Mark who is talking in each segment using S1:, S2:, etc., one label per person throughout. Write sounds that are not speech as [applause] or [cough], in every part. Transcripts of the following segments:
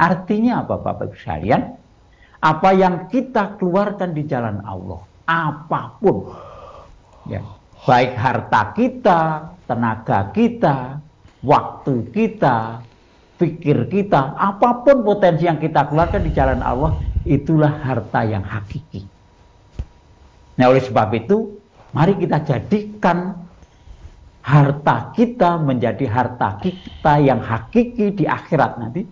S1: Artinya apa Bapak Ibu sekalian? Apa yang kita keluarkan di jalan Allah, apa pun, ya, baik harta kita, tenaga kita, waktu kita, pikir kita, apa pun potensi yang kita keluarkan di jalan Allah, itulah harta yang hakiki. Nah oleh sebab itu, mari kita jadikan harta kita menjadi harta kita yang hakiki di akhirat nanti,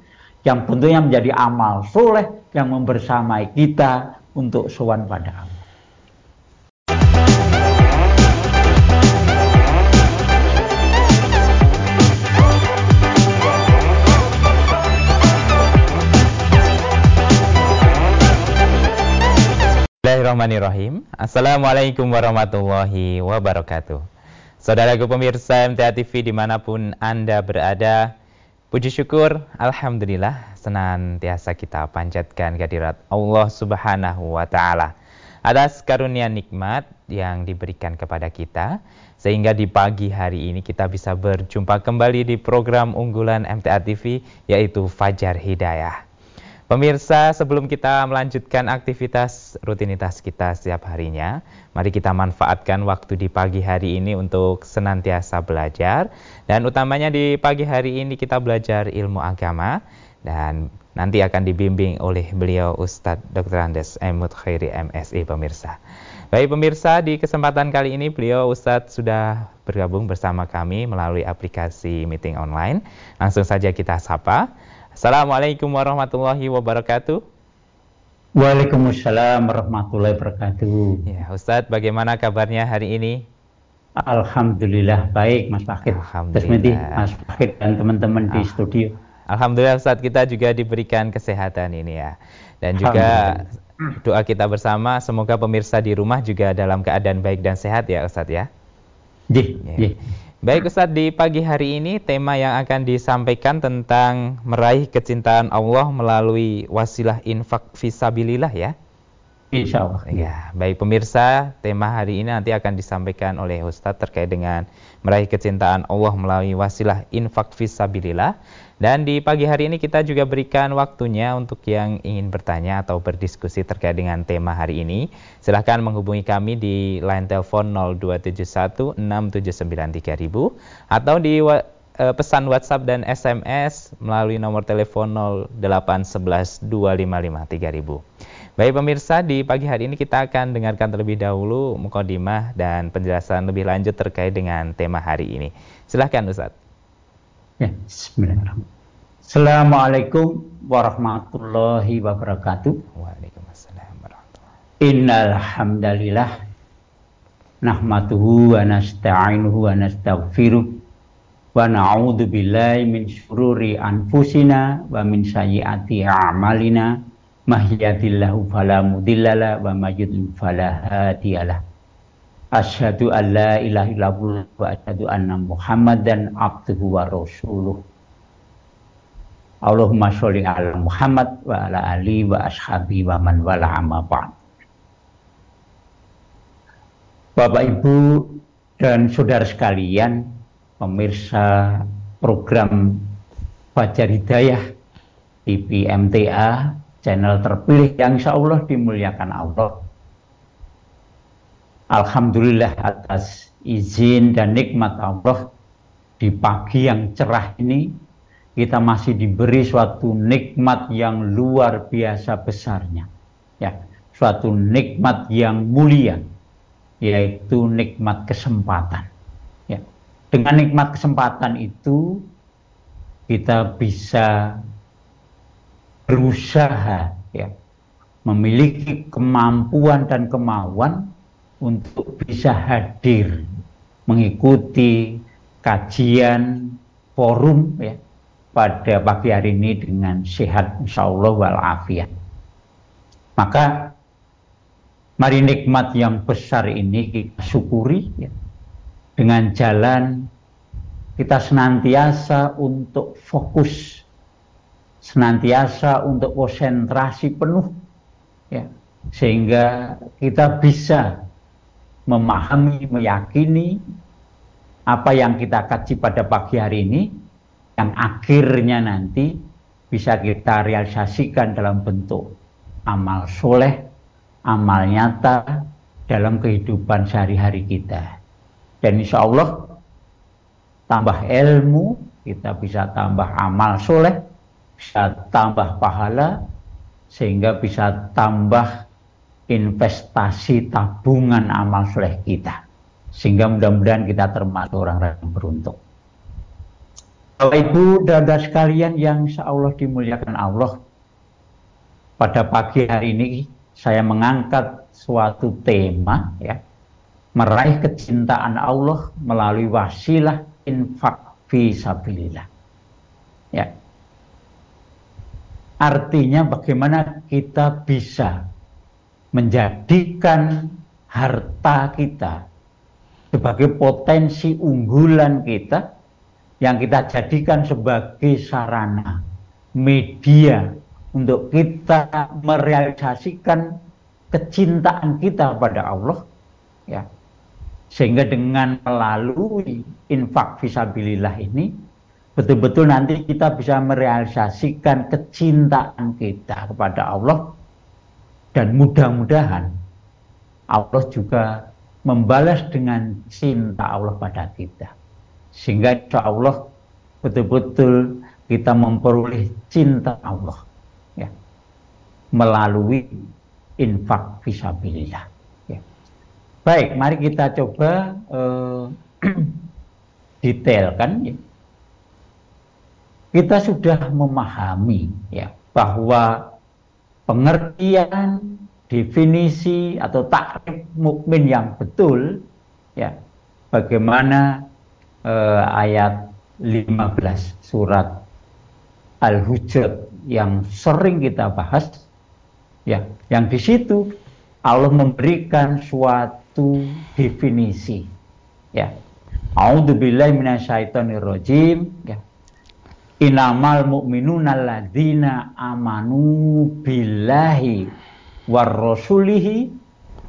S1: yang tentunya menjadi amal soleh yang membersamai kita untuk sowan pada Allah.
S2: Bismillahirrahmanirrahim. Assalamualaikum warahmatullahi wabarakatuh. Saudaraku pemirsa MTA TV di mana pun Anda berada, puji syukur, Alhamdulillah, senantiasa kita panjatkan kehadirat Allah Subhanahu wa Ta'ala atas karunia nikmat yang diberikan kepada kita, sehingga di pagi hari ini kita bisa berjumpa kembali di program unggulan MTA TV, yaitu Fajar Hidayah. Pemirsa, sebelum kita melanjutkan aktivitas rutinitas kita setiap harinya, mari kita manfaatkan waktu di pagi hari ini untuk senantiasa belajar. Dan utamanya di pagi hari ini kita belajar ilmu agama dan nanti akan dibimbing oleh beliau Ustadz Dr. Andes Emut Khairi MSI pemirsa. Baik pemirsa, di kesempatan kali ini beliau Ustadz sudah bergabung bersama kami melalui aplikasi meeting online. Langsung saja kita sapa. Assalamualaikum warahmatullahi wabarakatuh.
S1: Waalaikumsalam warahmatullahi wabarakatuh.
S2: Ya, Ustadz, bagaimana kabarnya hari ini?
S1: Alhamdulillah baik, Mas Fakir.
S2: Alhamdulillah.
S1: Mas Fakir dan teman-teman di ah. studio.
S2: Alhamdulillah Ustadz kita juga diberikan kesehatan ini ya. Dan juga doa kita bersama semoga pemirsa di rumah juga dalam keadaan baik dan sehat ya Ustadz ya.
S1: Jih, ya.
S2: Baik Ustadz, di pagi hari ini tema yang akan disampaikan tentang meraih kecintaan Allah melalui wasilah infak visabilillah ya.
S1: Insya Allah.
S2: Ya, baik pemirsa, tema hari ini nanti akan disampaikan oleh Ustadz terkait dengan meraih kecintaan Allah melalui wasilah infak visabilillah. Dan di pagi hari ini kita juga berikan waktunya untuk yang ingin bertanya atau berdiskusi terkait dengan tema hari ini. Silahkan menghubungi kami di line telepon 02716793000 atau di uh, pesan WhatsApp dan SMS melalui nomor telepon 08112553000. Baik pemirsa, di pagi hari ini kita akan dengarkan terlebih dahulu mukodimah dan penjelasan lebih lanjut terkait dengan tema hari ini. Silahkan Ustadz.
S1: Ya, bismillahirrahmanirrahim. Assalamualaikum warahmatullahi wabarakatuh.
S2: Waalaikumsalam warahmatullahi
S1: Innal hamdalillah nahmaduhu wa nasta'inuhu wa nastaghfiruh wa na'udzu billahi min syururi anfusina wa min sayyiati a'malina mahdiyadillahu fala mudhillalah wa may yudlil fala hadiyalah Asyhadu an la ilaha illallah wa asyhadu anna Muhammadan abduhu wa rasuluh. Allahumma sholli ala Muhammad wa ala ali wa ashabi wa man wala amma ba'd. Bapak Ibu dan saudara sekalian, pemirsa program Fajar Hidayah TV MTA, channel terpilih yang insya Allah dimuliakan Allah Alhamdulillah atas izin dan nikmat Allah di pagi yang cerah ini kita masih diberi suatu nikmat yang luar biasa besarnya. Ya suatu nikmat yang mulia yaitu nikmat kesempatan. Ya dengan nikmat kesempatan itu kita bisa berusaha ya memiliki kemampuan dan kemauan untuk bisa hadir mengikuti kajian forum ya pada pagi hari ini dengan sehat insyaallah walafiat. Maka mari nikmat yang besar ini kita syukuri ya. Dengan jalan kita senantiasa untuk fokus senantiasa untuk konsentrasi penuh ya sehingga kita bisa memahami, meyakini apa yang kita kaji pada pagi hari ini, yang akhirnya nanti bisa kita realisasikan dalam bentuk amal soleh, amal nyata dalam kehidupan sehari-hari kita. Dan insya Allah tambah ilmu, kita bisa tambah amal soleh, bisa tambah pahala, sehingga bisa tambah investasi tabungan amal soleh kita. Sehingga mudah-mudahan kita termasuk orang-orang yang beruntung. Bapak Ibu dan sekalian yang Allah dimuliakan Allah, pada pagi hari ini saya mengangkat suatu tema ya, meraih kecintaan Allah melalui wasilah infak fisabilillah. Ya. Artinya bagaimana kita bisa menjadikan harta kita sebagai potensi unggulan kita yang kita jadikan sebagai sarana media untuk kita merealisasikan kecintaan kita pada Allah ya. Sehingga dengan melalui infak visabilillah ini betul-betul nanti kita bisa merealisasikan kecintaan kita kepada Allah dan mudah-mudahan Allah juga membalas dengan cinta Allah pada kita sehingga insya Allah betul-betul kita memperoleh cinta Allah ya, melalui infak visabilillah. Ya. Baik, mari kita coba uh, [clears throat] detailkan. Ya. Kita sudah memahami ya bahwa pengertian definisi atau takrif mukmin yang betul ya bagaimana eh, ayat 15 surat Al-Hujurat yang sering kita bahas ya yang di situ Allah memberikan suatu definisi ya. A'udzubillahi minasyaitonirrajim ya Inamal mu'minuna alladzina amanu billahi war rasulihi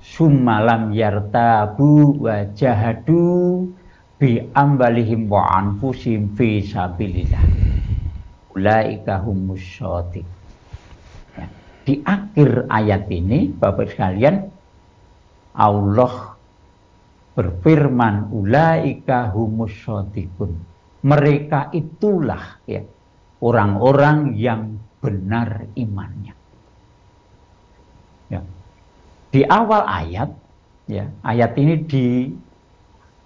S1: summalam yartabu wa jahadu bi ambalihim wa anfusihim fi sabilillah. Ulaika humus ya. di akhir ayat ini Bapak sekalian Allah berfirman ulaika humus mereka itulah ya orang-orang yang benar imannya ya. di awal ayat ya ayat ini di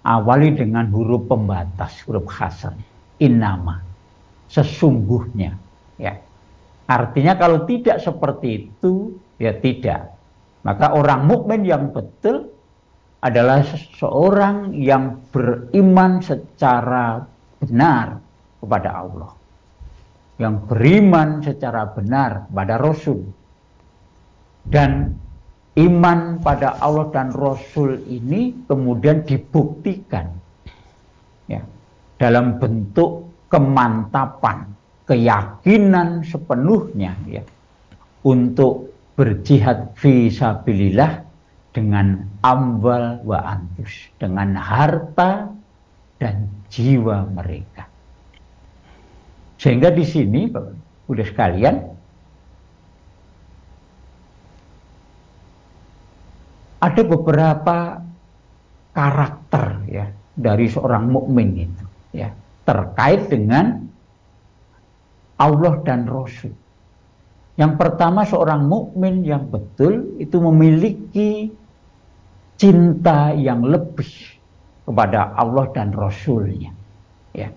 S1: awali dengan huruf pembatas, huruf khasar, inama, sesungguhnya. Ya. Artinya kalau tidak seperti itu, ya tidak. Maka orang mukmin yang betul adalah seseorang yang beriman secara benar kepada Allah. Yang beriman secara benar kepada Rasul. Dan iman pada Allah dan Rasul ini kemudian dibuktikan ya, dalam bentuk kemantapan, keyakinan sepenuhnya ya, untuk berjihad visabilillah dengan amwal wa antus, dengan harta dan jiwa mereka. Sehingga di sini, udah sekalian, ada beberapa karakter ya dari seorang mukmin itu ya terkait dengan Allah dan Rasul. Yang pertama seorang mukmin yang betul itu memiliki cinta yang lebih kepada Allah dan Rasulnya. Ya.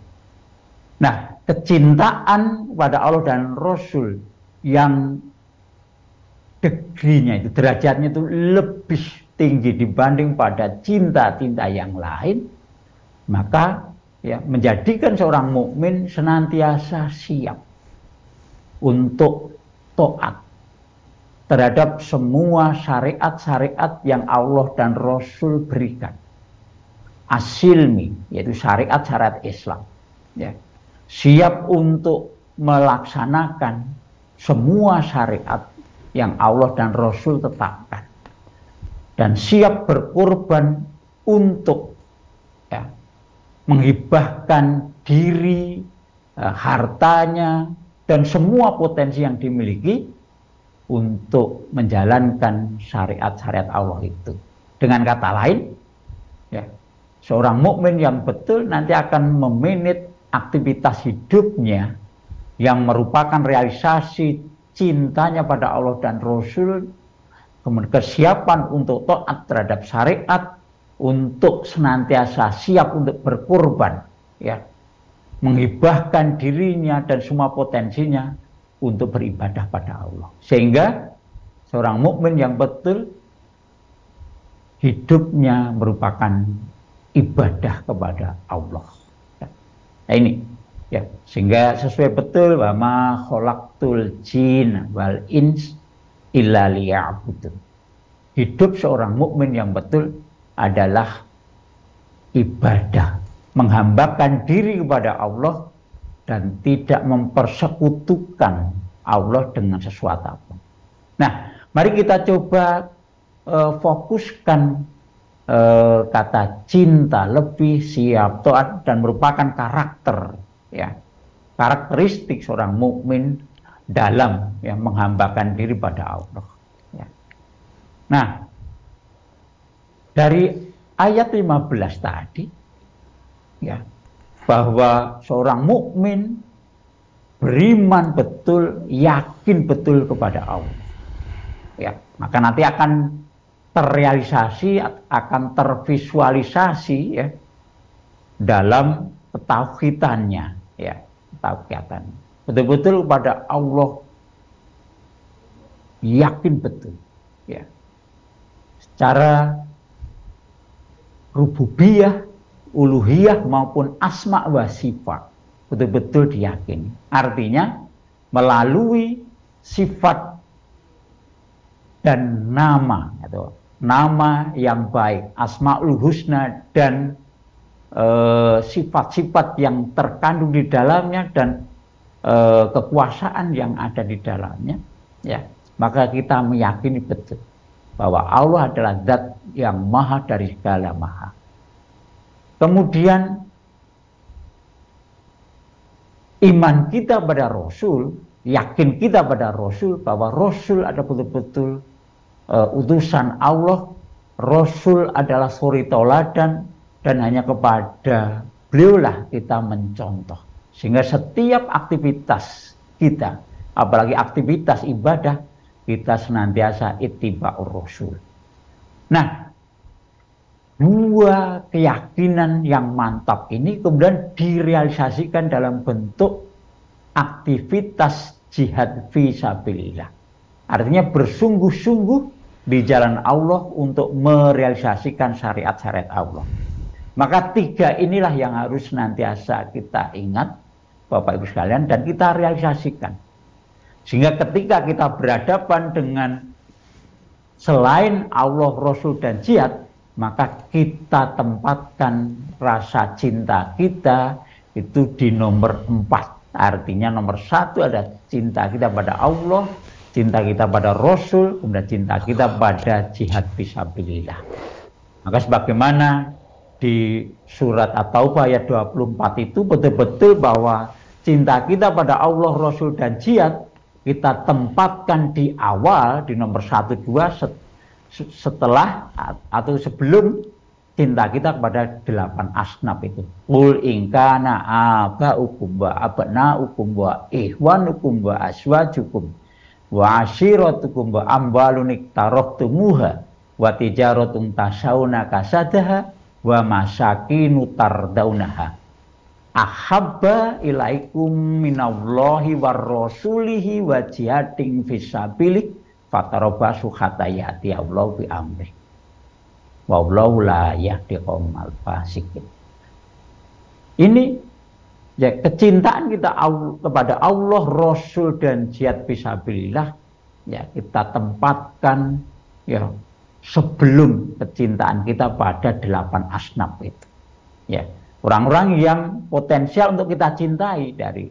S1: Nah, kecintaan kepada Allah dan Rasul yang degrinya itu derajatnya itu lebih tinggi dibanding pada cinta-cinta yang lain maka ya menjadikan seorang mukmin senantiasa siap untuk taat terhadap semua syariat-syariat yang Allah dan Rasul berikan asilmi yaitu syariat-syariat Islam. Ya. Siap untuk melaksanakan semua syariat yang Allah dan Rasul tetapkan. Dan siap berkorban untuk ya, menghibahkan diri, eh, hartanya, dan semua potensi yang dimiliki untuk menjalankan syariat-syariat Allah itu. Dengan kata lain, seorang mukmin yang betul nanti akan memanage aktivitas hidupnya yang merupakan realisasi cintanya pada Allah dan Rasul, kemudian kesiapan untuk taat terhadap syariat, untuk senantiasa siap untuk berkorban, ya, menghibahkan dirinya dan semua potensinya untuk beribadah pada Allah. Sehingga seorang mukmin yang betul hidupnya merupakan ibadah kepada Allah. Nah ini ya sehingga sesuai betul bahwa khalaqtul jin wal ins illa. Hidup seorang mukmin yang betul adalah ibadah, menghambakan diri kepada Allah dan tidak mempersekutukan Allah dengan sesuatu apa. Nah, mari kita coba uh, fokuskan uh, kata cinta lebih siap taat dan merupakan karakter ya karakteristik seorang mukmin dalam ya menghambakan diri pada Allah. Ya. Nah, dari ayat 15 tadi ya bahwa seorang mukmin beriman betul, yakin betul kepada Allah. Ya, maka nanti akan terrealisasi, akan tervisualisasi ya dalam ketauhidannya, ya, ketauhidan. Betul-betul kepada Allah yakin betul, ya. Secara rububiyah uluhiyah maupun asma wa sifat betul-betul diyakini. Artinya melalui sifat dan nama atau nama yang baik, asmaul husna dan eh, sifat-sifat e, yang terkandung di dalamnya dan e, kekuasaan yang ada di dalamnya, ya maka kita meyakini betul bahwa Allah adalah zat yang maha dari segala maha. Kemudian iman kita pada Rasul, yakin kita pada Rasul bahwa Rasul ada betul-betul uh, utusan Allah, Rasul adalah suri toladan dan hanya kepada beliaulah kita mencontoh. Sehingga setiap aktivitas kita, apalagi aktivitas ibadah, kita senantiasa ittiba'ur Rasul. Nah, dua keyakinan yang mantap ini kemudian direalisasikan dalam bentuk aktivitas jihad visabilillah. Artinya bersungguh-sungguh di jalan Allah untuk merealisasikan syariat-syariat Allah. Maka tiga inilah yang harus nantiasa kita ingat Bapak Ibu sekalian dan kita realisasikan. Sehingga ketika kita berhadapan dengan selain Allah, Rasul dan jihad, maka kita tempatkan rasa cinta kita itu di nomor empat. Artinya nomor satu ada cinta kita pada Allah, cinta kita pada Rasul, kemudian cinta kita pada jihad fisabilillah. Maka sebagaimana di surat At-Taubah ayat 24 itu betul-betul bahwa cinta kita pada Allah, Rasul dan jihad kita tempatkan di awal di nomor satu dua setelah atau sebelum cinta kita kepada delapan asnaf itu. Qul ingkana aba'ukum wa abna'ukum wa ihwanukum wa aswajukum wa ashiratukum wa amwalun iktarahtumuha wa tijaratun tasawna kasadaha wa masakinu tardaunaha ahabba ilaikum minallahi war rasulihi wa jihadin fisabilih fatarobasu hatta Allah bi amri. Wallahu la yahdi qaumal fasikin. Ini ya kecintaan kita kepada Allah, Rasul dan jihad fisabilillah ya kita tempatkan ya sebelum kecintaan kita pada delapan asnaf itu. Ya, orang-orang yang potensial untuk kita cintai dari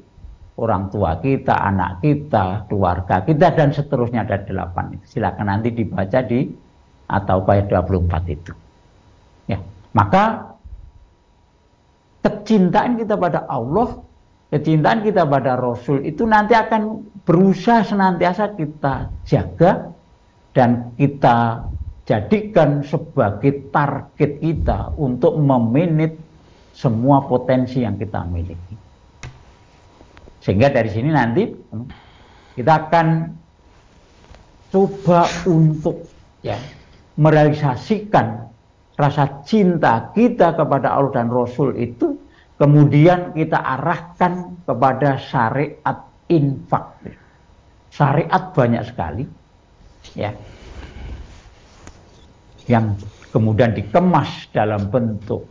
S1: orang tua kita, anak kita, keluarga kita dan seterusnya ada delapan. Silakan nanti dibaca di atau ayat 24 itu. Ya, maka kecintaan kita pada Allah kecintaan kita pada Rasul itu nanti akan berusaha senantiasa kita jaga dan kita jadikan sebagai target kita untuk meminit semua potensi yang kita miliki. Sehingga dari sini nanti kita akan coba untuk ya merealisasikan rasa cinta kita kepada Allah dan Rasul itu kemudian kita arahkan kepada syariat infak. Syariat banyak sekali ya yang kemudian dikemas dalam bentuk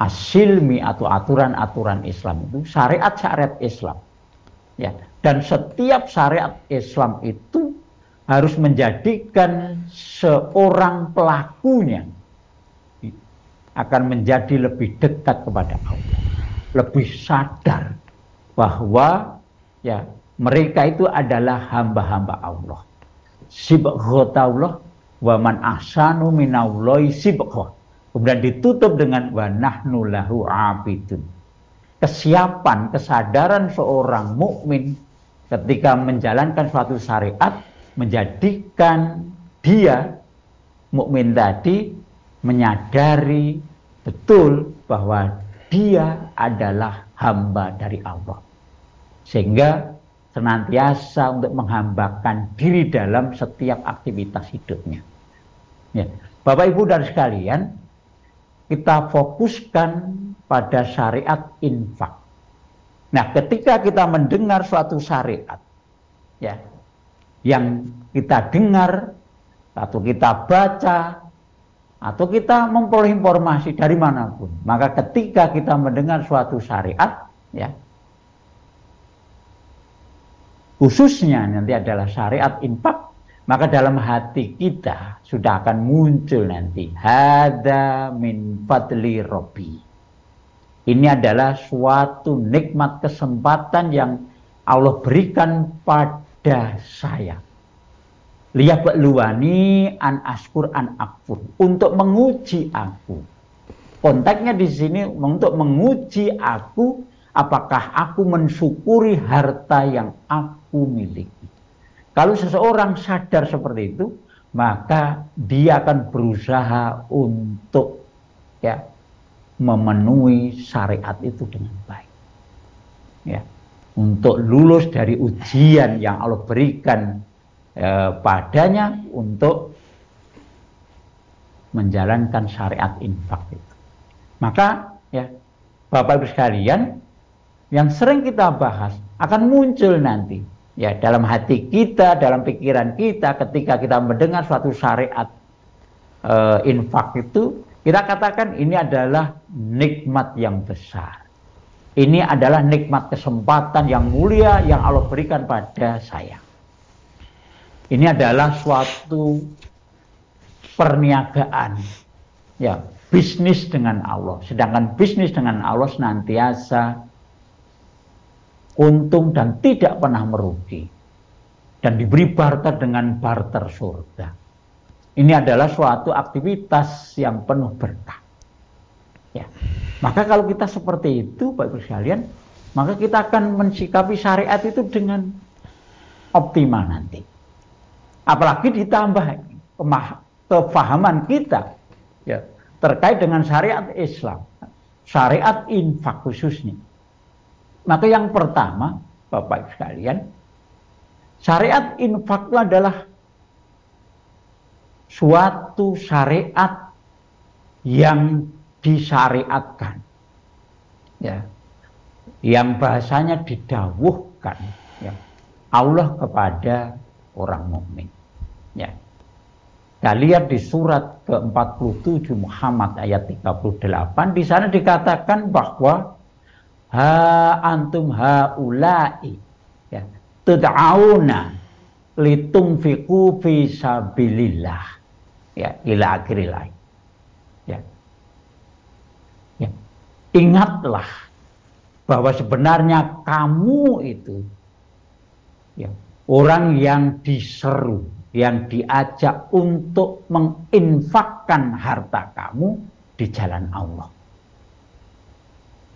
S1: asilmi atau aturan-aturan Islam itu syariat-syariat Islam. Ya, dan setiap syariat Islam itu harus menjadikan seorang pelakunya akan menjadi lebih dekat kepada Allah, lebih sadar bahwa ya mereka itu adalah hamba-hamba Allah. Sibghatullah wa man ahsanu minallahi sibghah. Kemudian ditutup dengan wa nahnu lahu abidun. Kesiapan, kesadaran seorang mukmin ketika menjalankan suatu syariat menjadikan dia mukmin tadi menyadari betul bahwa dia adalah hamba dari Allah. Sehingga senantiasa untuk menghambakan diri dalam setiap aktivitas hidupnya. Ya. Bapak Ibu dan sekalian, kita fokuskan pada syariat infak. Nah, ketika kita mendengar suatu syariat, ya, yang kita dengar atau kita baca atau kita memperoleh informasi dari mana pun, maka ketika kita mendengar suatu syariat, ya, khususnya nanti adalah syariat infak, maka dalam hati kita sudah akan muncul nanti hada min fadli robbi. Ini adalah suatu nikmat kesempatan yang Allah berikan pada saya. Lihat luani an askur an akfur untuk menguji aku. Konteksnya di sini untuk menguji aku apakah aku mensyukuri harta yang aku miliki. Kalau seseorang sadar seperti itu, maka dia akan berusaha untuk ya memenuhi syariat itu dengan baik. Ya, untuk lulus dari ujian yang Allah berikan eh, padanya untuk menjalankan syariat infak itu. Maka ya Bapak Ibu sekalian, yang sering kita bahas akan muncul nanti ya dalam hati kita, dalam pikiran kita ketika kita mendengar suatu syariat e, infak itu kita katakan ini adalah nikmat yang besar. Ini adalah nikmat kesempatan yang mulia yang Allah berikan pada saya. Ini adalah suatu perniagaan ya bisnis dengan Allah. Sedangkan bisnis dengan Allah senantiasa untung dan tidak pernah merugi. Dan diberi barter dengan barter surga. Ini adalah suatu aktivitas yang penuh berkah. Ya. Maka kalau kita seperti itu, Bapak Ibu sekalian, maka kita akan mensikapi syariat itu dengan optimal nanti. Apalagi ditambah kefahaman kita ya, terkait dengan syariat Islam, syariat infak khususnya. Maka yang pertama, Bapak Ibu sekalian, syariat infak itu adalah suatu syariat yang disyariatkan. Ya. Yang bahasanya didawuhkan ya. Allah kepada orang mukmin. Ya. Kita lihat di surat ke-47 Muhammad ayat 38 di sana dikatakan bahwa ha antum haula'i ya tud'auna litunfiqu fi sabilillah. Ya ila akhiril ya. Ya. Ingatlah bahwa sebenarnya kamu itu ya orang yang diseru yang diajak untuk menginfakkan harta kamu di jalan Allah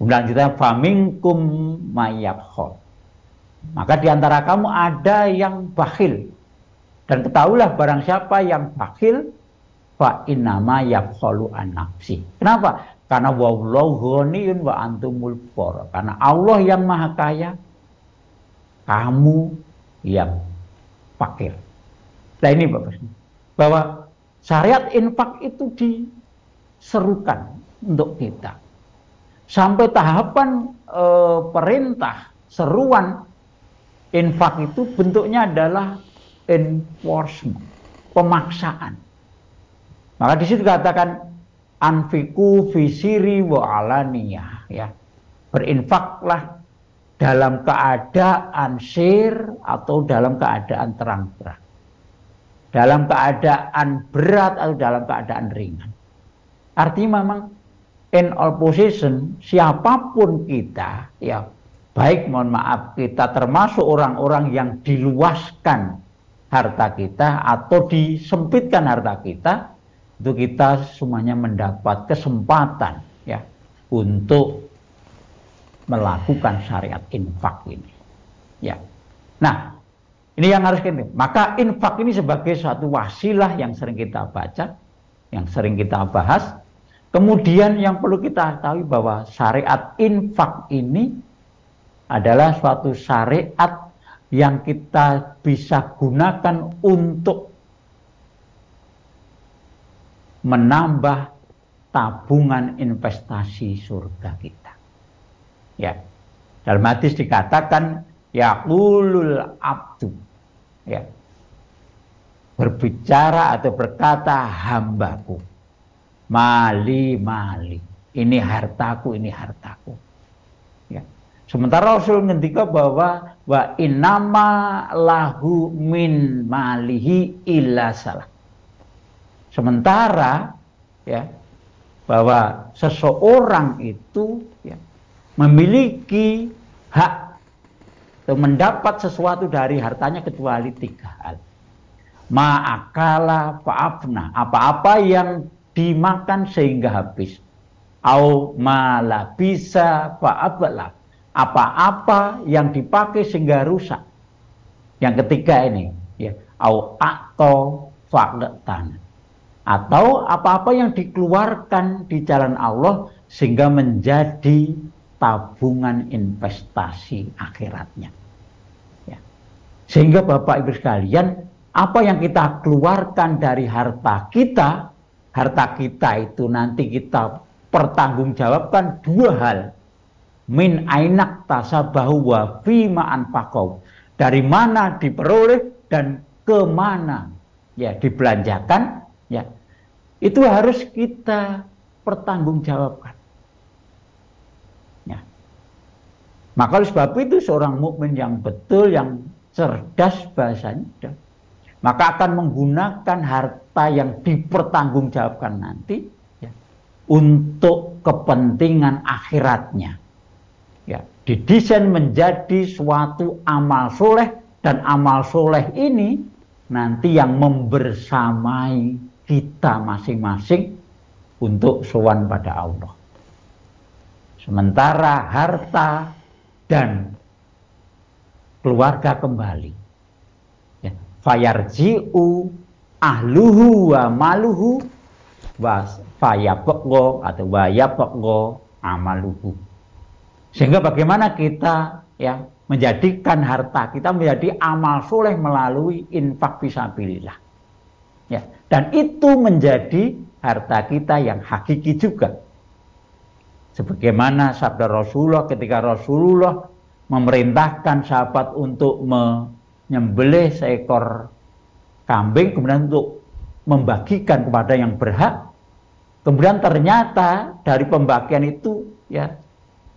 S1: Kemudian famingkum mayabkhol. Maka di antara kamu ada yang bakhil. Dan ketahuilah barang siapa yang bakhil fa innama yabkhalu an nafsi. Kenapa? Karena wallahu ghaniyun wa antumul Karena Allah yang maha kaya, kamu yang fakir. Nah ini Bapak bahwa syariat infak itu diserukan untuk kita. Sampai tahapan e, perintah, seruan infak itu bentuknya adalah enforcement, pemaksaan. Maka di situ dikatakan anfiku fisiri wa alaniyah ya. Berinfaklah dalam keadaan sir atau dalam keadaan terang-terang. Dalam keadaan berat atau dalam keadaan ringan. Artinya memang in all position siapa pun kita ya baik mohon maaf kita termasuk orang-orang yang diluaskan harta kita atau disempitkan harta kita itu kita semuanya mendapat kesempatan ya untuk melakukan syariat infak ini. Ya. Nah, ini yang harus kita. Maka infak ini sebagai suatu wasilah yang sering kita baca, yang sering kita bahas. Kemudian yang perlu kita tahu bahwa syariat infak ini adalah suatu syariat yang kita bisa gunakan untuk menambah tabungan investasi surga kita. Ya. Dalam hadis dikatakan yaqulul abdu ya. Berbicara atau berkata hambaku mali mali ini hartaku ini hartaku. Ya. Sementara Rasul ngendika bahwa wa inama lahu min malihi illa salah. Sementara ya bahwa seseorang itu ya, memiliki hak atau mendapat sesuatu dari hartanya kecuali tiga hal. Ma'akala fa'afna. Apa-apa yang dimakan sehingga habis. Au malabisa fa'abla. Apa-apa yang dipakai sehingga rusak. Yang ketiga ini. Ya. Au akto fa'letan. Atau apa-apa yang dikeluarkan di jalan Allah sehingga menjadi tabungan investasi akhiratnya. Ya. Sehingga Bapak Ibu sekalian, apa yang kita keluarkan dari harta kita, harta kita itu nanti kita pertanggungjawabkan dua hal. Min ainak tasabahu wa fima anfaqau. Dari mana diperoleh dan ke mana ya dibelanjakan ya. Itu harus kita pertanggungjawabkan. Maka oleh sebab itu seorang mukmin yang betul, yang cerdas bahasanya, maka akan menggunakan harta yang dipertanggungjawabkan nanti ya, untuk kepentingan akhiratnya. Ya, didesain menjadi suatu amal soleh dan amal soleh ini nanti yang membersamai kita masing-masing untuk sowan pada Allah. Sementara harta dan keluarga kembali. Ya. Fayarji'u ahluhu wa maluhu wa fayabqo atau wa amaluhu. Sehingga bagaimana kita ya menjadikan harta kita menjadi amal soleh melalui infak fisabilillah. Ya, dan itu menjadi harta kita yang hakiki juga. Sebagaimana sabda Rasulullah ketika Rasulullah memerintahkan sahabat untuk menyembelih seekor kambing kemudian untuk membagikan kepada yang berhak. Kemudian ternyata dari pembagian itu ya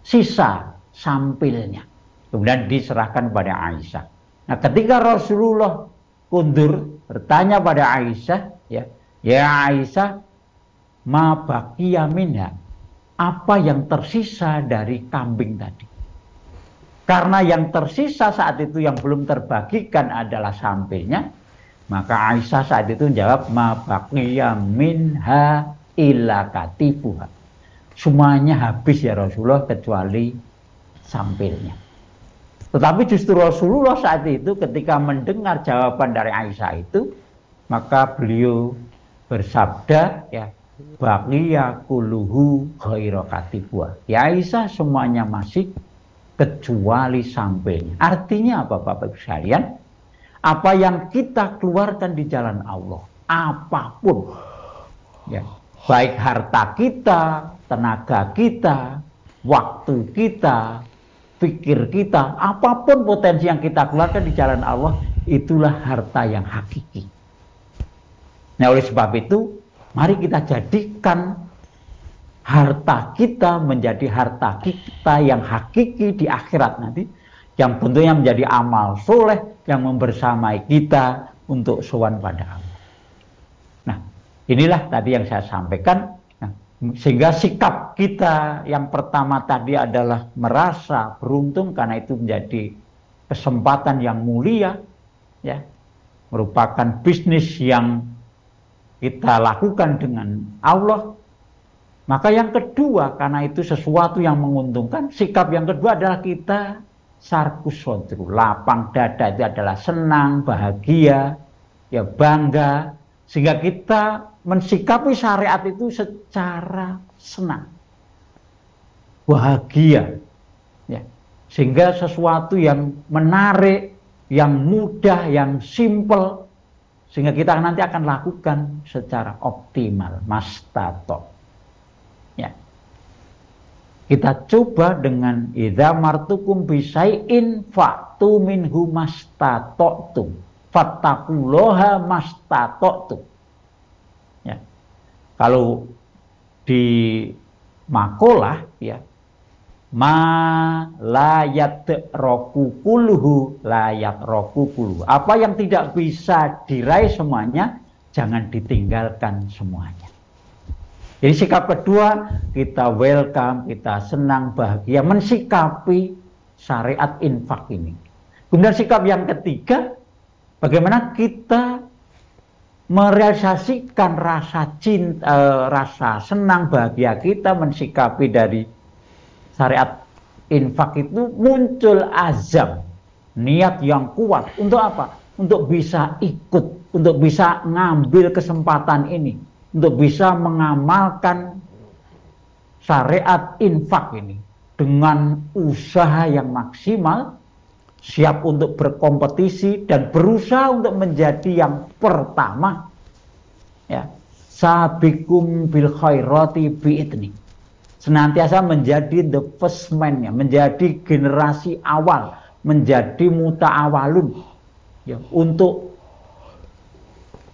S1: sisa sampilnya. Kemudian diserahkan kepada Aisyah. Nah, ketika Rasulullah kundur bertanya pada Aisyah, ya, ya Aisyah, ma baqiya minha apa yang tersisa dari kambing tadi. Karena yang tersisa saat itu yang belum terbagikan adalah sampilnya, maka Aisyah saat itu menjawab ma baqiya minha illa katibuha. semuanya habis ya Rasulullah kecuali sampilnya. Tetapi justru Rasulullah saat itu ketika mendengar jawaban dari Aisyah itu, maka beliau bersabda ya baqiya kuluhu ghaira katibwa. Ya Aisyah semuanya masih kecuali sampilnya. Artinya apa Bapak Ibu sekalian? Apa yang kita keluarkan di jalan Allah, apa pun ya, baik harta kita, tenaga kita, waktu kita, pikir kita, apa pun potensi yang kita keluarkan di jalan Allah, itulah harta yang hakiki. Nah oleh sebab itu, mari kita jadikan harta kita menjadi harta kita yang hakiki di akhirat nanti yang tentunya menjadi amal soleh yang membersamai kita untuk sowan pada Allah. Nah, inilah tadi yang saya sampaikan. Nah, sehingga sikap kita yang pertama tadi adalah merasa beruntung karena itu menjadi kesempatan yang mulia, ya, merupakan bisnis yang kita lakukan dengan Allah maka yang kedua, karena itu sesuatu yang menguntungkan, sikap yang kedua adalah kita sarkus sodru. Lapang dada itu adalah senang, bahagia, ya bangga. Sehingga kita mensikapi syariat itu secara senang. Bahagia. Ya. Sehingga sesuatu yang menarik, yang mudah, yang simple. Sehingga kita nanti akan lakukan secara optimal. Mastato. Kita coba dengan idza martukum bisai'in fa'tu minhu mastata'tum. Fattaqullaha mastata'tum. Ya. Kalau di makolah ya ma layat roku kulhu layat roku kulhu. Apa yang tidak bisa diraih semuanya, jangan ditinggalkan semuanya. Jadi sikap kedua kita welcome, kita senang, bahagia mensikapi syariat infak ini. Kemudian sikap yang ketiga, bagaimana kita merealisasikan rasa cinta, eh, rasa senang, bahagia kita mensikapi dari syariat infak itu muncul azam, niat yang kuat untuk apa? Untuk bisa ikut, untuk bisa ngambil kesempatan ini untuk bisa mengamalkan syariat infak ini dengan usaha yang maksimal, siap untuk berkompetisi dan berusaha untuk menjadi yang pertama. Ya, sabikum bil khairati bi'itni. Senantiasa menjadi the first man ya, menjadi generasi awal, menjadi muta'awalun ya, untuk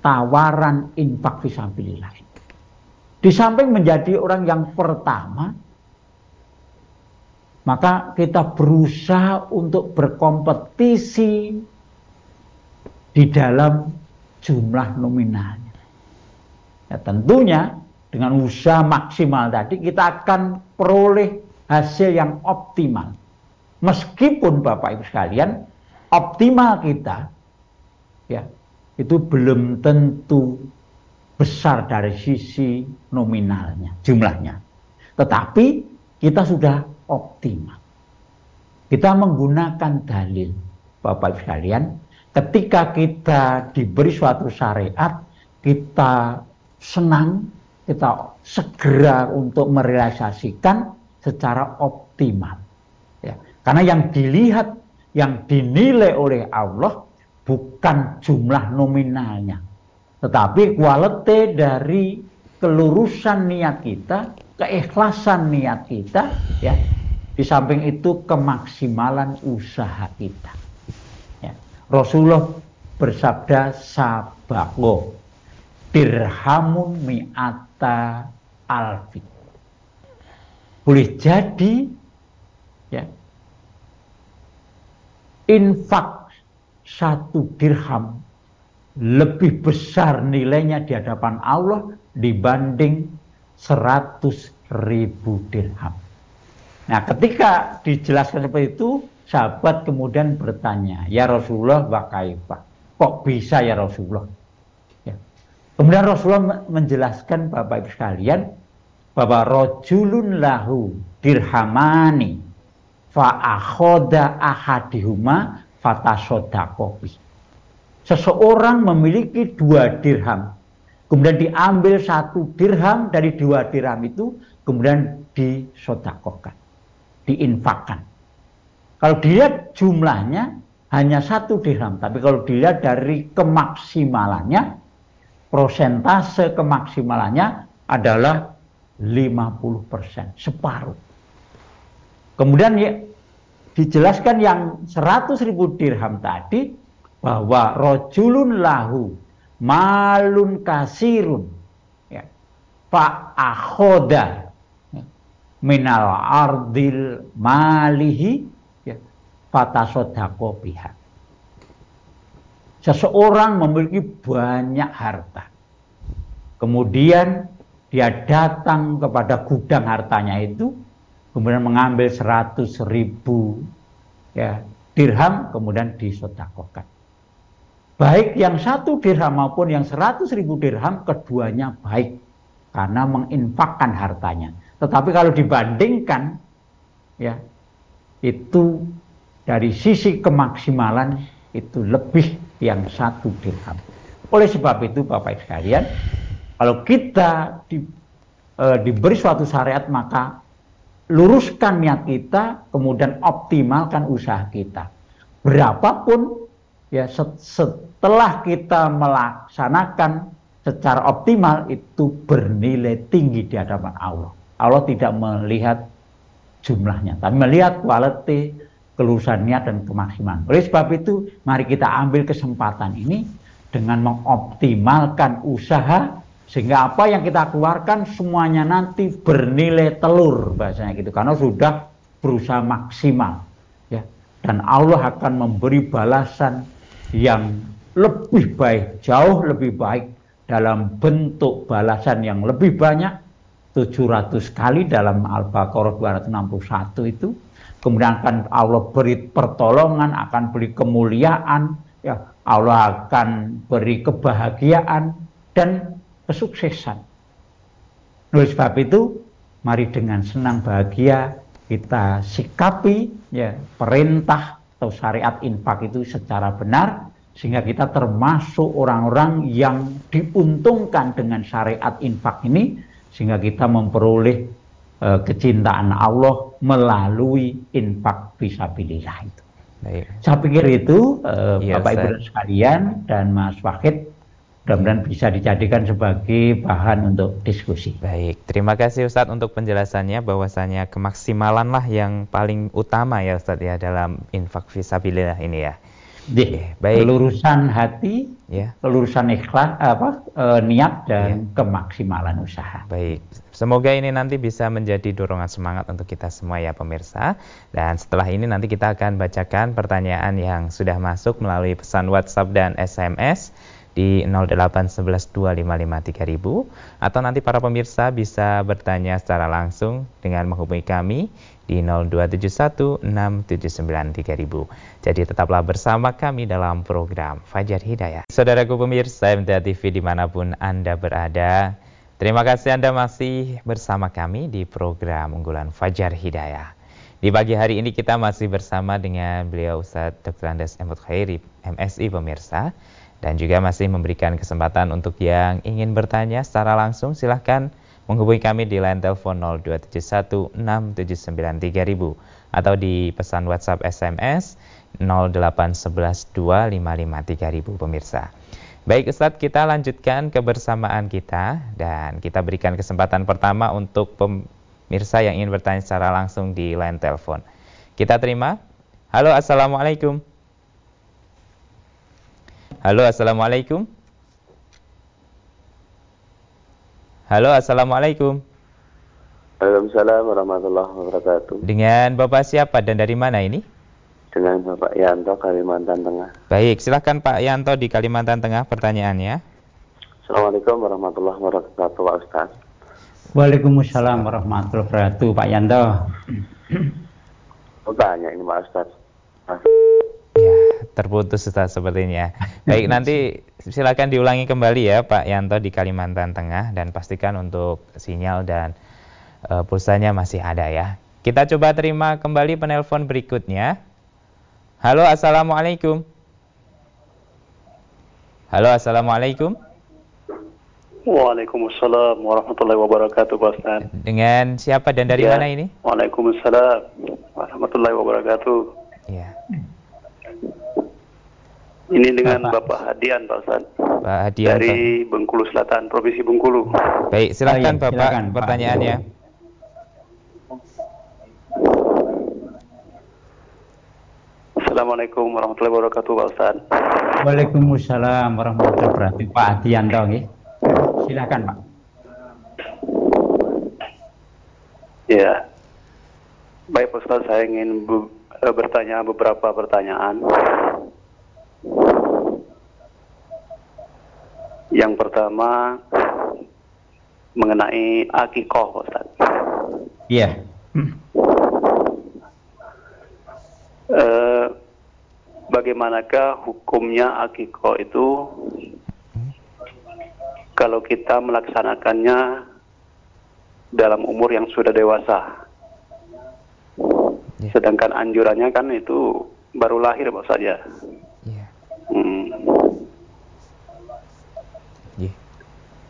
S1: tawaran infak fisabilillah. Di samping menjadi orang yang pertama, maka kita berusaha untuk berkompetisi di dalam jumlah nominalnya. Ya, tentunya dengan usaha maksimal tadi kita akan peroleh hasil yang optimal. Meskipun Bapak Ibu sekalian, optimal kita ya itu belum tentu besar dari sisi nominalnya, jumlahnya. Tetapi kita sudah optimal. Kita menggunakan dalil, Bapak Ibu sekalian, ketika kita diberi suatu syariat, kita senang, kita segera untuk merealisasikan secara optimal. Ya. Karena yang dilihat, yang dinilai oleh Allah bukan jumlah nominalnya, tetapi kualitas dari kelurusan niat kita, keikhlasan niat kita, ya. Di samping itu kemaksimalan usaha kita. Ya. Rasulullah bersabda sabako dirhamun mi'ata alfi. Boleh jadi ya infak satu dirham lebih besar nilainya di hadapan Allah dibanding seratus ribu dirham. Nah ketika dijelaskan seperti itu, sahabat kemudian bertanya, Ya Rasulullah wa kaifah? Kok bisa ya Rasulullah? Kemudian Rasulullah menjelaskan Bapak Ibu sekalian, bahwa rojulun lahu dirhamani fa akhoda ahadihuma fatasodakobi. Seseorang memiliki dua dirham, kemudian diambil satu dirham dari dua dirham itu, kemudian disodakokan, diinfakkan. Kalau dilihat jumlahnya hanya satu dirham, tapi kalau dilihat dari kemaksimalannya, prosentase kemaksimalannya adalah 50%, separuh. Kemudian ya, dijelaskan yang 100 ribu dirham tadi bahwa rojulun lahu malun kasirun ya, fa akhoda ya, minal ardil malihi ya, fatasodako biha. Seseorang memiliki banyak harta. Kemudian dia datang kepada gudang hartanya itu, kemudian mengambil seratus ribu ya, dirham, kemudian disodakokan. Baik yang satu dirham maupun yang seratus ribu dirham, keduanya baik karena menginfakkan hartanya. Tetapi kalau dibandingkan, ya itu dari sisi kemaksimalan itu lebih yang satu dirham. Oleh sebab itu Bapak sekalian, kalau kita di, e, diberi suatu syariat maka luruskan niat kita, kemudian optimalkan usaha kita. Berapapun ya setelah kita melaksanakan secara optimal itu bernilai tinggi di hadapan Allah. Allah tidak melihat jumlahnya, tapi melihat kualitas, kelulusan niat dan kemaksimalan. Oleh sebab itu, mari kita ambil kesempatan ini dengan mengoptimalkan usaha sehingga apa yang kita keluarkan semuanya nanti bernilai telur bahasanya gitu. Karena sudah berusaha maksimal ya. Dan Allah akan memberi balasan yang lebih baik jauh lebih baik dalam bentuk balasan yang lebih banyak. 700 kali dalam Al-Baqarah 261 itu kemudian akan Allah beri pertolongan akan beri kemuliaan ya Allah akan beri kebahagiaan dan kesuksesan. Oleh sebab itu, mari dengan senang bahagia kita sikapi ya perintah atau syariat infak itu secara benar sehingga kita termasuk orang-orang yang diuntungkan dengan syariat infak ini sehingga kita memperoleh e, kecintaan Allah melalui infak fisabilillah itu. Baik. Saya pikir itu e, ya, Bapak Ibu sekalian dan Mas Wahid mudah-mudahan bisa dijadikan sebagai bahan untuk diskusi.
S2: Baik, terima kasih Ustadz untuk penjelasannya bahwasanya kemaksimalan lah yang paling utama ya Ustadz ya dalam infak visabilillah ini ya.
S1: Oke, baik. Kelurusan hati, ya. kelurusan ikhlas apa e, niat dan ya. kemaksimalan usaha.
S2: Baik. Semoga ini nanti bisa menjadi dorongan semangat untuk kita semua ya pemirsa. Dan setelah ini nanti kita akan bacakan pertanyaan yang sudah masuk melalui pesan WhatsApp dan SMS di 08112553000 atau nanti para pemirsa bisa bertanya secara langsung dengan menghubungi kami di 02716793000. Jadi tetaplah bersama kami dalam program Fajar Hidayah. Saudaraku pemirsa MTA TV di mana pun Anda berada, terima kasih Anda masih bersama kami di program unggulan Fajar Hidayah. Di pagi hari ini kita masih bersama dengan beliau Ustadz Dr. Andes Emot Khairi, MSI pemirsa dan juga masih memberikan kesempatan untuk yang ingin bertanya secara langsung silahkan menghubungi kami di line telepon 02716793000 atau di pesan WhatsApp SMS 08112553000 pemirsa. Baik Ustadz, kita lanjutkan kebersamaan kita dan kita berikan kesempatan pertama untuk pemirsa yang ingin bertanya secara langsung di line telepon. Kita terima. Halo, Assalamualaikum. Halo, Assalamualaikum. Halo, Assalamualaikum.
S3: Waalaikumsalam warahmatullahi wabarakatuh.
S2: Dengan Bapak siapa dan dari mana ini?
S3: Dengan Bapak Yanto, Kalimantan Tengah.
S2: Baik, silahkan Pak Yanto di Kalimantan Tengah pertanyaannya.
S3: Assalamualaikum warahmatullahi wabarakatuh, Pak Ustaz.
S1: Waalaikumsalam warahmatullahi wabarakatuh, Pak Yanto.
S3: Tanya ini Pak Ustaz.
S2: Ya, terputus Ustaz sepertinya. Baik, nanti silakan diulangi kembali ya Pak Yanto di Kalimantan Tengah dan pastikan untuk sinyal dan uh, pulsanya masih ada ya. Kita coba terima kembali penelpon berikutnya. Halo, assalamualaikum. Halo, assalamualaikum.
S4: Waalaikumsalam warahmatullahi wabarakatuh, Pak Ustaz.
S2: Dengan siapa dan dari ya. mana ini?
S4: Waalaikumsalam warahmatullahi wabarakatuh.
S2: Iya.
S4: Ini dengan Bapak, Bapak Hadian, Pak Ustaz.
S2: Pak Hadian.
S4: Dari Pak. Bengkulu Selatan, Provinsi Bengkulu.
S2: Baik, silakan oh, iya, Bapak silakan, pertanyaannya.
S4: Assalamualaikum warahmatullahi wabarakatuh, Pak Ustaz.
S1: Waalaikumsalam warahmatullahi wabarakatuh. Pak Hadian dong, ya. Silakan, Pak.
S4: Ya. Baik, Pak Ustaz, saya ingin eh, bertanya beberapa pertanyaan. Yang pertama mengenai akikoh, Pak Ustaz.
S1: Iya. Hmm.
S4: Uh, bagaimanakah hukumnya akikoh itu kalau kita melaksanakannya dalam umur yang sudah dewasa. Yeah. Sedangkan anjurannya kan itu baru lahir Pak saja. Yeah. Hmm. Yeah.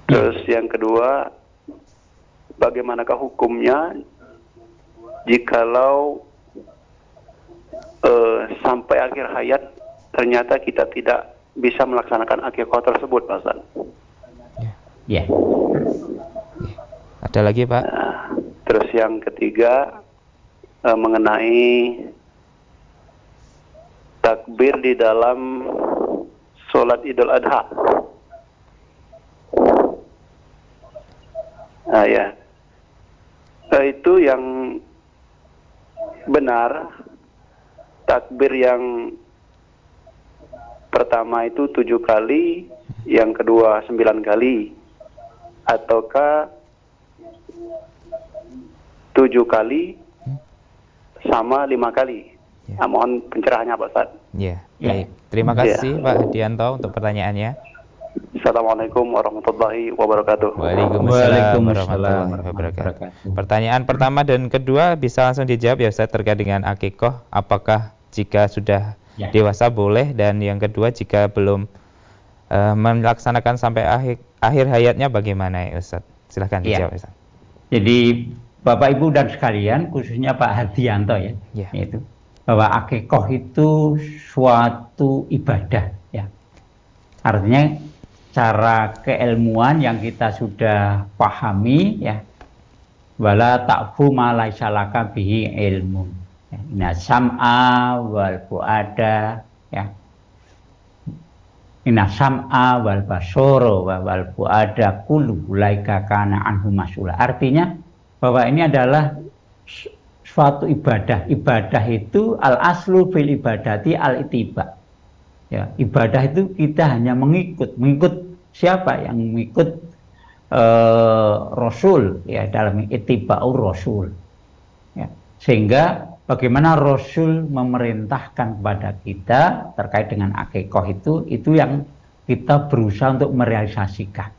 S4: Terus yang kedua, bagaimanakah hukumnya jikalau sampai akhir hayat ternyata kita tidak bisa melaksanakan akikah tersebut Pak Ustaz?
S1: Ya.
S2: Ada lagi Pak? Nah,
S4: terus yang ketiga uh, mengenai takbir di dalam sholat Idul Adha. Nah ya, uh, itu yang benar takbir yang pertama itu tujuh kali, yang kedua sembilan kali, ataukah tujuh kali sama lima kali? Ya. Nah, mohon pencerahannya Pak Ustaz.
S2: Ya, baik. Terima kasih ya. Pak Hadianto untuk pertanyaannya.
S4: Assalamualaikum warahmatullahi wabarakatuh.
S2: Waalaikumsalam warahmatullahi wabarakatuh. Pertanyaan pertama dan kedua bisa langsung dijawab ya Ustaz terkait dengan akikoh. Apakah jika sudah ya. dewasa boleh dan yang kedua jika belum uh, melaksanakan sampai akhir akhir hayatnya bagaimana ya Ustaz? Silahkan iya. dijawab Ustaz.
S1: Jadi Bapak Ibu dan sekalian, khususnya Pak Hardianto ya, ya. itu bahwa akikoh itu suatu ibadah ya. Artinya cara keilmuan yang kita sudah pahami ya wala takfu ma salaka bihi ilmu Nah, sam'a wal fuada ya Inna sam'a wal basoro wal fuada kullu laika kana anhu mas'ula. Artinya bahwa ini adalah suatu ibadah. Ibadah itu al aslu fil ibadati al itiba. Ya, ibadah itu kita hanya mengikut, mengikut siapa yang mengikut uh, Rasul ya dalam itiba'ur Rasul. Ya, sehingga bagaimana Rasul memerintahkan kepada kita terkait dengan akikoh itu, itu yang kita berusaha untuk merealisasikan.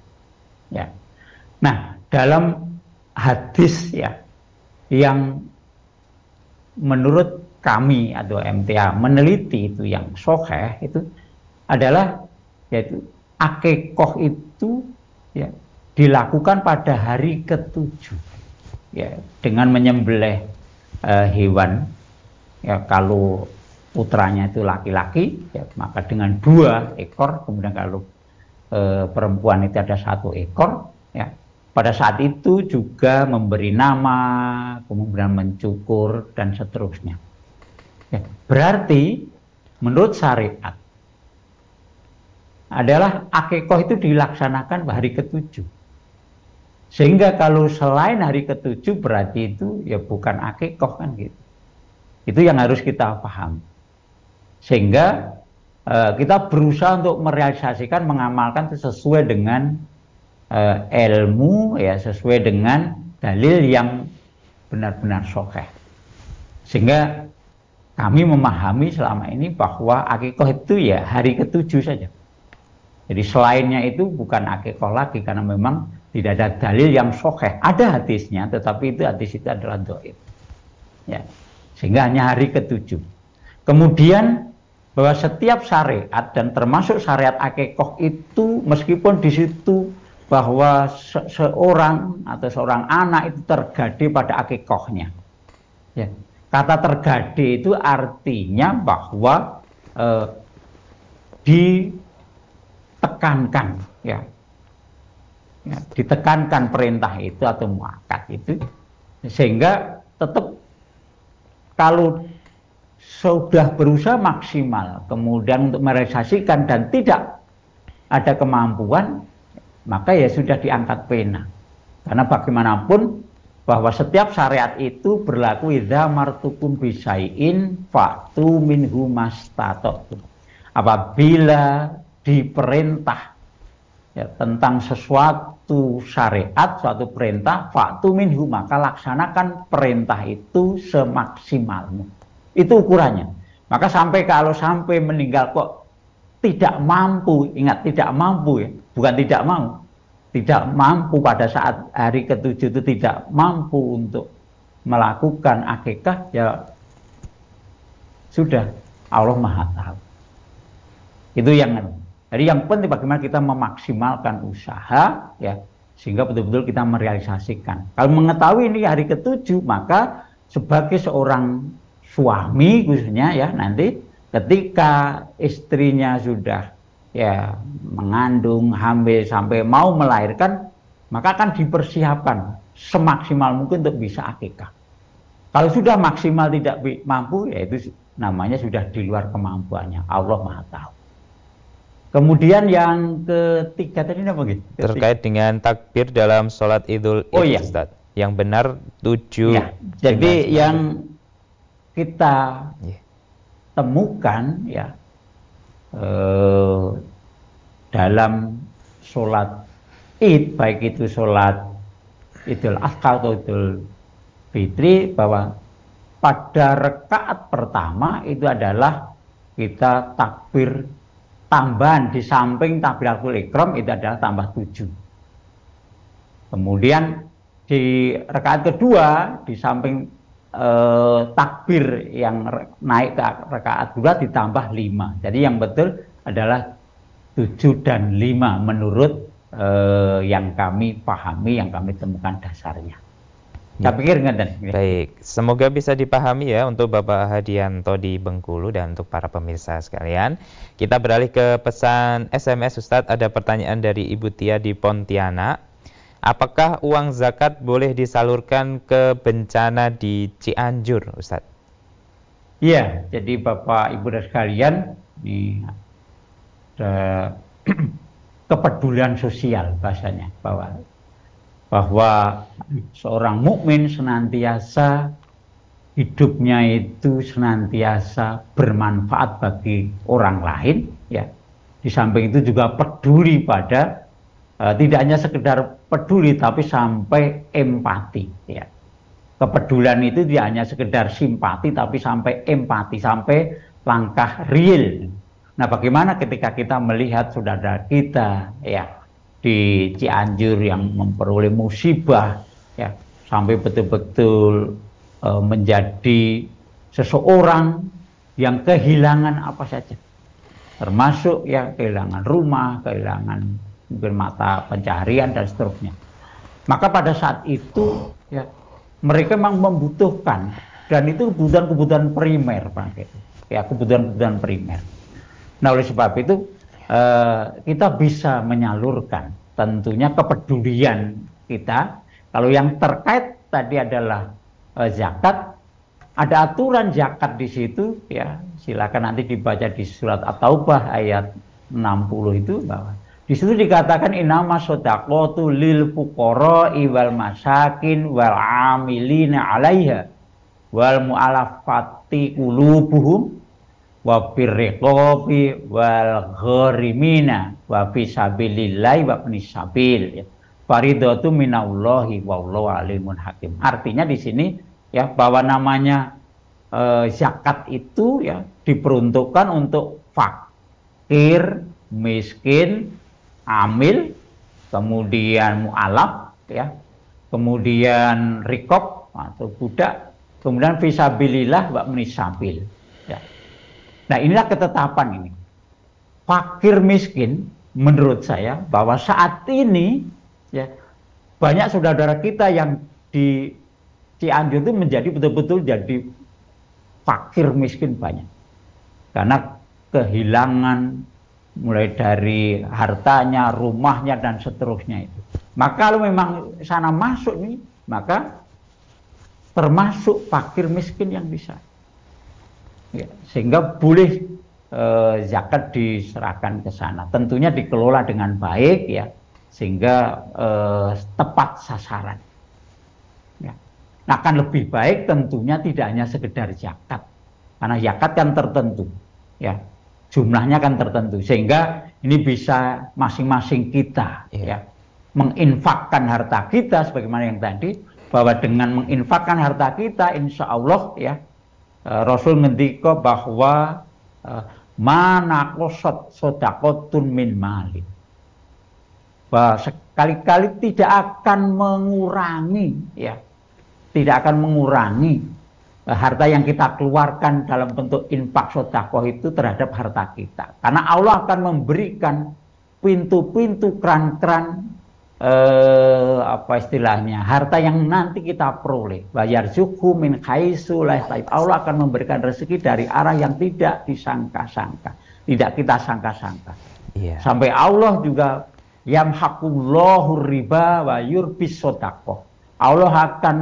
S1: Ya. Nah, dalam hadis ya yang menurut kami atau MTA meneliti itu yang sokeh itu adalah yaitu akikoh itu ya dilakukan pada hari ketujuh ya dengan menyembelih uh, hewan ya kalau putranya itu laki-laki ya maka dengan dua ekor kemudian kalau uh, perempuan itu ada satu ekor ya pada saat itu juga memberi nama kemudian mencukur dan seterusnya. Ya, berarti menurut syariat adalah akikoh itu dilaksanakan hari ketujuh sehingga kalau selain hari ketujuh berarti itu ya bukan akikoh kan gitu. Itu yang harus kita paham. Sehingga uh, kita berusaha untuk merealisasikan, mengamalkan itu sesuai dengan uh, ilmu ya, sesuai dengan dalil yang benar-benar sokeh. Sehingga kami memahami selama ini bahwa akikoh itu ya hari ketujuh saja. Jadi selainnya itu bukan akikoh lagi karena memang Tidak ada dalil yang sokeh. Ada hadisnya, tetapi itu hadis itu adalah doib. Ya. Sehingga hanya hari ketujuh. Kemudian bahwa setiap syariat dan termasuk syariat akikoh itu meskipun di situ bahwa se seorang atau seorang anak itu tergade pada akikohnya. Ya. Kata tergade itu artinya bahwa eh, ditekankan ya ya, ditekankan perintah itu atau muakat itu sehingga tetap kalau sudah berusaha maksimal kemudian untuk merealisasikan dan tidak ada kemampuan maka ya sudah diangkat pena. Karena bagaimanapun bahwa setiap syariat itu berlaku idza martukum bisaiin fa'tu minhu mastata'tum apabila diperintah ya, tentang sesuatu suatu syariat, suatu perintah, faktu minhu maka laksanakan perintah itu semaksimalmu. Itu ukurannya. Maka sampai kalau sampai meninggal kok tidak mampu, ingat tidak mampu ya, bukan tidak mau. Tidak mampu pada saat hari ketujuh itu tidak mampu untuk melakukan akikah ya sudah Allah Maha tahu. Itu yang jadi yang penting bagaimana kita memaksimalkan usaha ya sehingga betul-betul kita merealisasikan. Kalau mengetahui ini hari ketujuh maka sebagai seorang suami khususnya ya nanti ketika istrinya sudah ya mengandung hamil sampai mau melahirkan maka akan dipersiapkan semaksimal mungkin untuk bisa akikah. Kalau sudah maksimal tidak mampu ya itu namanya sudah di luar kemampuannya. Allah Maha tahu. Kemudian yang ketiga tadi apa gitu?
S2: Terkait dengan takbir dalam sholat idul
S1: oh, iya.
S2: Ustaz. Yang benar tujuh. Ya,
S1: jadi yang kita ya. temukan ya eh, dalam sholat id baik itu sholat idul adha atau idul fitri bahwa pada rekaat pertama itu adalah kita takbir tambahan di samping takbiratul ikram itu adalah tambah tujuh. Kemudian di rakaat kedua di samping eh, takbir yang naik ke rakaat dua ditambah lima. Jadi yang betul adalah tujuh dan lima menurut eh, yang kami pahami, yang kami temukan dasarnya.
S2: Saya ya. pikir ngeten. Baik, semoga bisa dipahami ya untuk Bapak Hadianto di Bengkulu dan untuk para pemirsa sekalian. Kita beralih ke pesan SMS Ustadz, ada pertanyaan dari Ibu Tia di Pontianak. Apakah uang zakat boleh disalurkan ke bencana di Cianjur, Ustadz?
S1: Iya, jadi Bapak Ibu dan sekalian, ini ada [clears throat] kepedulian sosial bahasanya bahwa bahwa seorang mukmin senantiasa hidupnya itu senantiasa bermanfaat bagi orang lain ya. Di samping itu juga peduli pada uh, tidak hanya sekedar peduli tapi sampai empati ya. Kepedulian itu tidak hanya sekedar simpati tapi sampai empati sampai langkah real. Nah bagaimana ketika kita melihat saudara kita ya di Cianjur yang memperoleh musibah ya sampai betul-betul e, menjadi seseorang yang kehilangan apa saja termasuk ya kehilangan rumah, kehilangan mungkin mata pencaharian dan seterusnya. Maka pada saat itu ya mereka memang membutuhkan dan itu kebutuhan-kebutuhan primer Pak. Ya kebutuhan-kebutuhan primer. Nah oleh sebab itu Eh, kita bisa menyalurkan tentunya kepedulian kita. Kalau yang terkait tadi adalah uh, zakat, ada aturan zakat di situ ya. Silakan nanti dibaca di surat At-Taubah ayat 60 itu bahwa di situ dikatakan inama sodaqatu lil fuqara wal masakin wal amilina 'alaiha wal mu'alafati qulubuhum wa birriqabi wal gharimina wa fi sabilillah wa ya. Faridatu minallahi wallahu alimun hakim. Artinya di sini ya bahwa namanya e, zakat itu ya diperuntukkan untuk fakir, miskin, amil, kemudian mu'alaf, ya, kemudian rikop atau budak, kemudian visabilillah wa menisabil. Ya. Nah inilah ketetapan ini. Fakir miskin menurut saya bahwa saat ini ya banyak saudara-saudara kita yang di Cianjur itu menjadi betul-betul jadi fakir miskin banyak. Karena kehilangan mulai dari hartanya, rumahnya dan seterusnya itu. Maka kalau memang sana masuk nih, maka termasuk fakir miskin yang bisa. Ya, sehingga boleh eh, zakat diserahkan ke sana. Tentunya dikelola dengan baik ya, sehingga eh, tepat sasaran. Ya. Nah, akan lebih baik tentunya tidak hanya sekedar zakat, karena zakat kan tertentu, ya jumlahnya kan tertentu sehingga ini bisa masing-masing kita yeah. ya menginfakkan harta kita sebagaimana yang tadi bahwa dengan menginfakkan harta kita insya Allah ya Rasul ngendiko bahwa uh, mana kosot sodakotun min mali bahwa sekali-kali tidak akan mengurangi ya tidak akan mengurangi Eh, harta yang kita keluarkan dalam bentuk infak sodakoh itu terhadap harta kita. Karena Allah akan memberikan pintu-pintu keran-keran eh, apa istilahnya harta yang nanti kita peroleh. Bayar suku min khaisu Allah akan memberikan rezeki dari arah yang tidak disangka-sangka, tidak kita sangka-sangka. Yeah. Sampai Allah juga yamhaqullahu riba wa yurbis sodakoh. Allah akan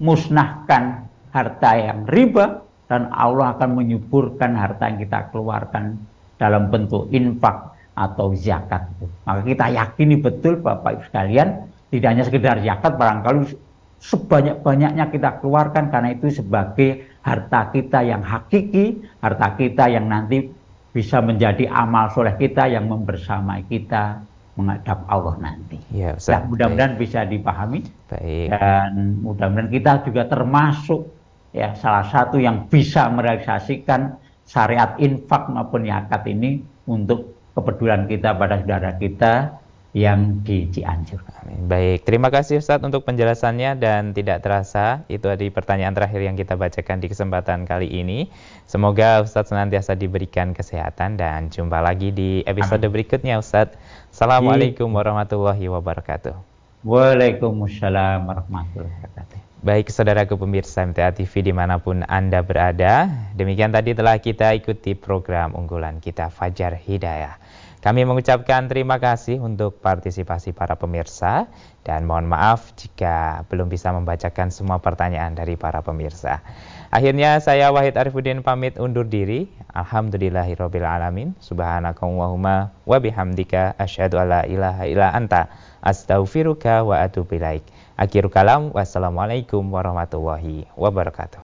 S1: memusnahkan harta yang riba dan Allah akan menyuburkan harta yang kita keluarkan dalam bentuk infak atau zakat. Maka kita yakini betul Bapak Ibu sekalian, tidak hanya sekedar zakat barangkali sebanyak-banyaknya kita keluarkan karena itu sebagai harta kita yang hakiki, harta kita yang nanti bisa menjadi amal soleh kita yang membersamai kita menghadap Allah nanti. Ya, nah, mudah-mudahan bisa dipahami baik. dan mudah-mudahan kita juga termasuk ya salah satu yang bisa merealisasikan syariat infak maupun yakat ini untuk kepedulian kita pada saudara kita yang di Cianjur.
S2: Baik, terima kasih Ustadz untuk penjelasannya dan tidak terasa itu adi pertanyaan terakhir yang kita bacakan di kesempatan kali ini. Semoga Ustadz senantiasa diberikan kesehatan dan jumpa lagi di episode Amin. berikutnya Ustadz. Assalamualaikum warahmatullahi wabarakatuh.
S1: Waalaikumsalam warahmatullahi wabarakatuh.
S2: Baik saudaraku pemirsa MTA TV di mana pun Anda berada, demikian tadi telah kita ikuti program unggulan kita Fajar Hidayah. Kami mengucapkan terima kasih untuk partisipasi para pemirsa dan mohon maaf jika belum bisa membacakan semua pertanyaan dari para pemirsa. Akhirnya saya Wahid Arifuddin pamit undur diri. Alhamdulillahirrabbilalamin. Subhanakallahumma wa bihamdika asyhadu alla ilaha illa anta astaghfiruka wa atubu ilaik. Akhir kalam, wassalamualaikum warahmatullahi wabarakatuh.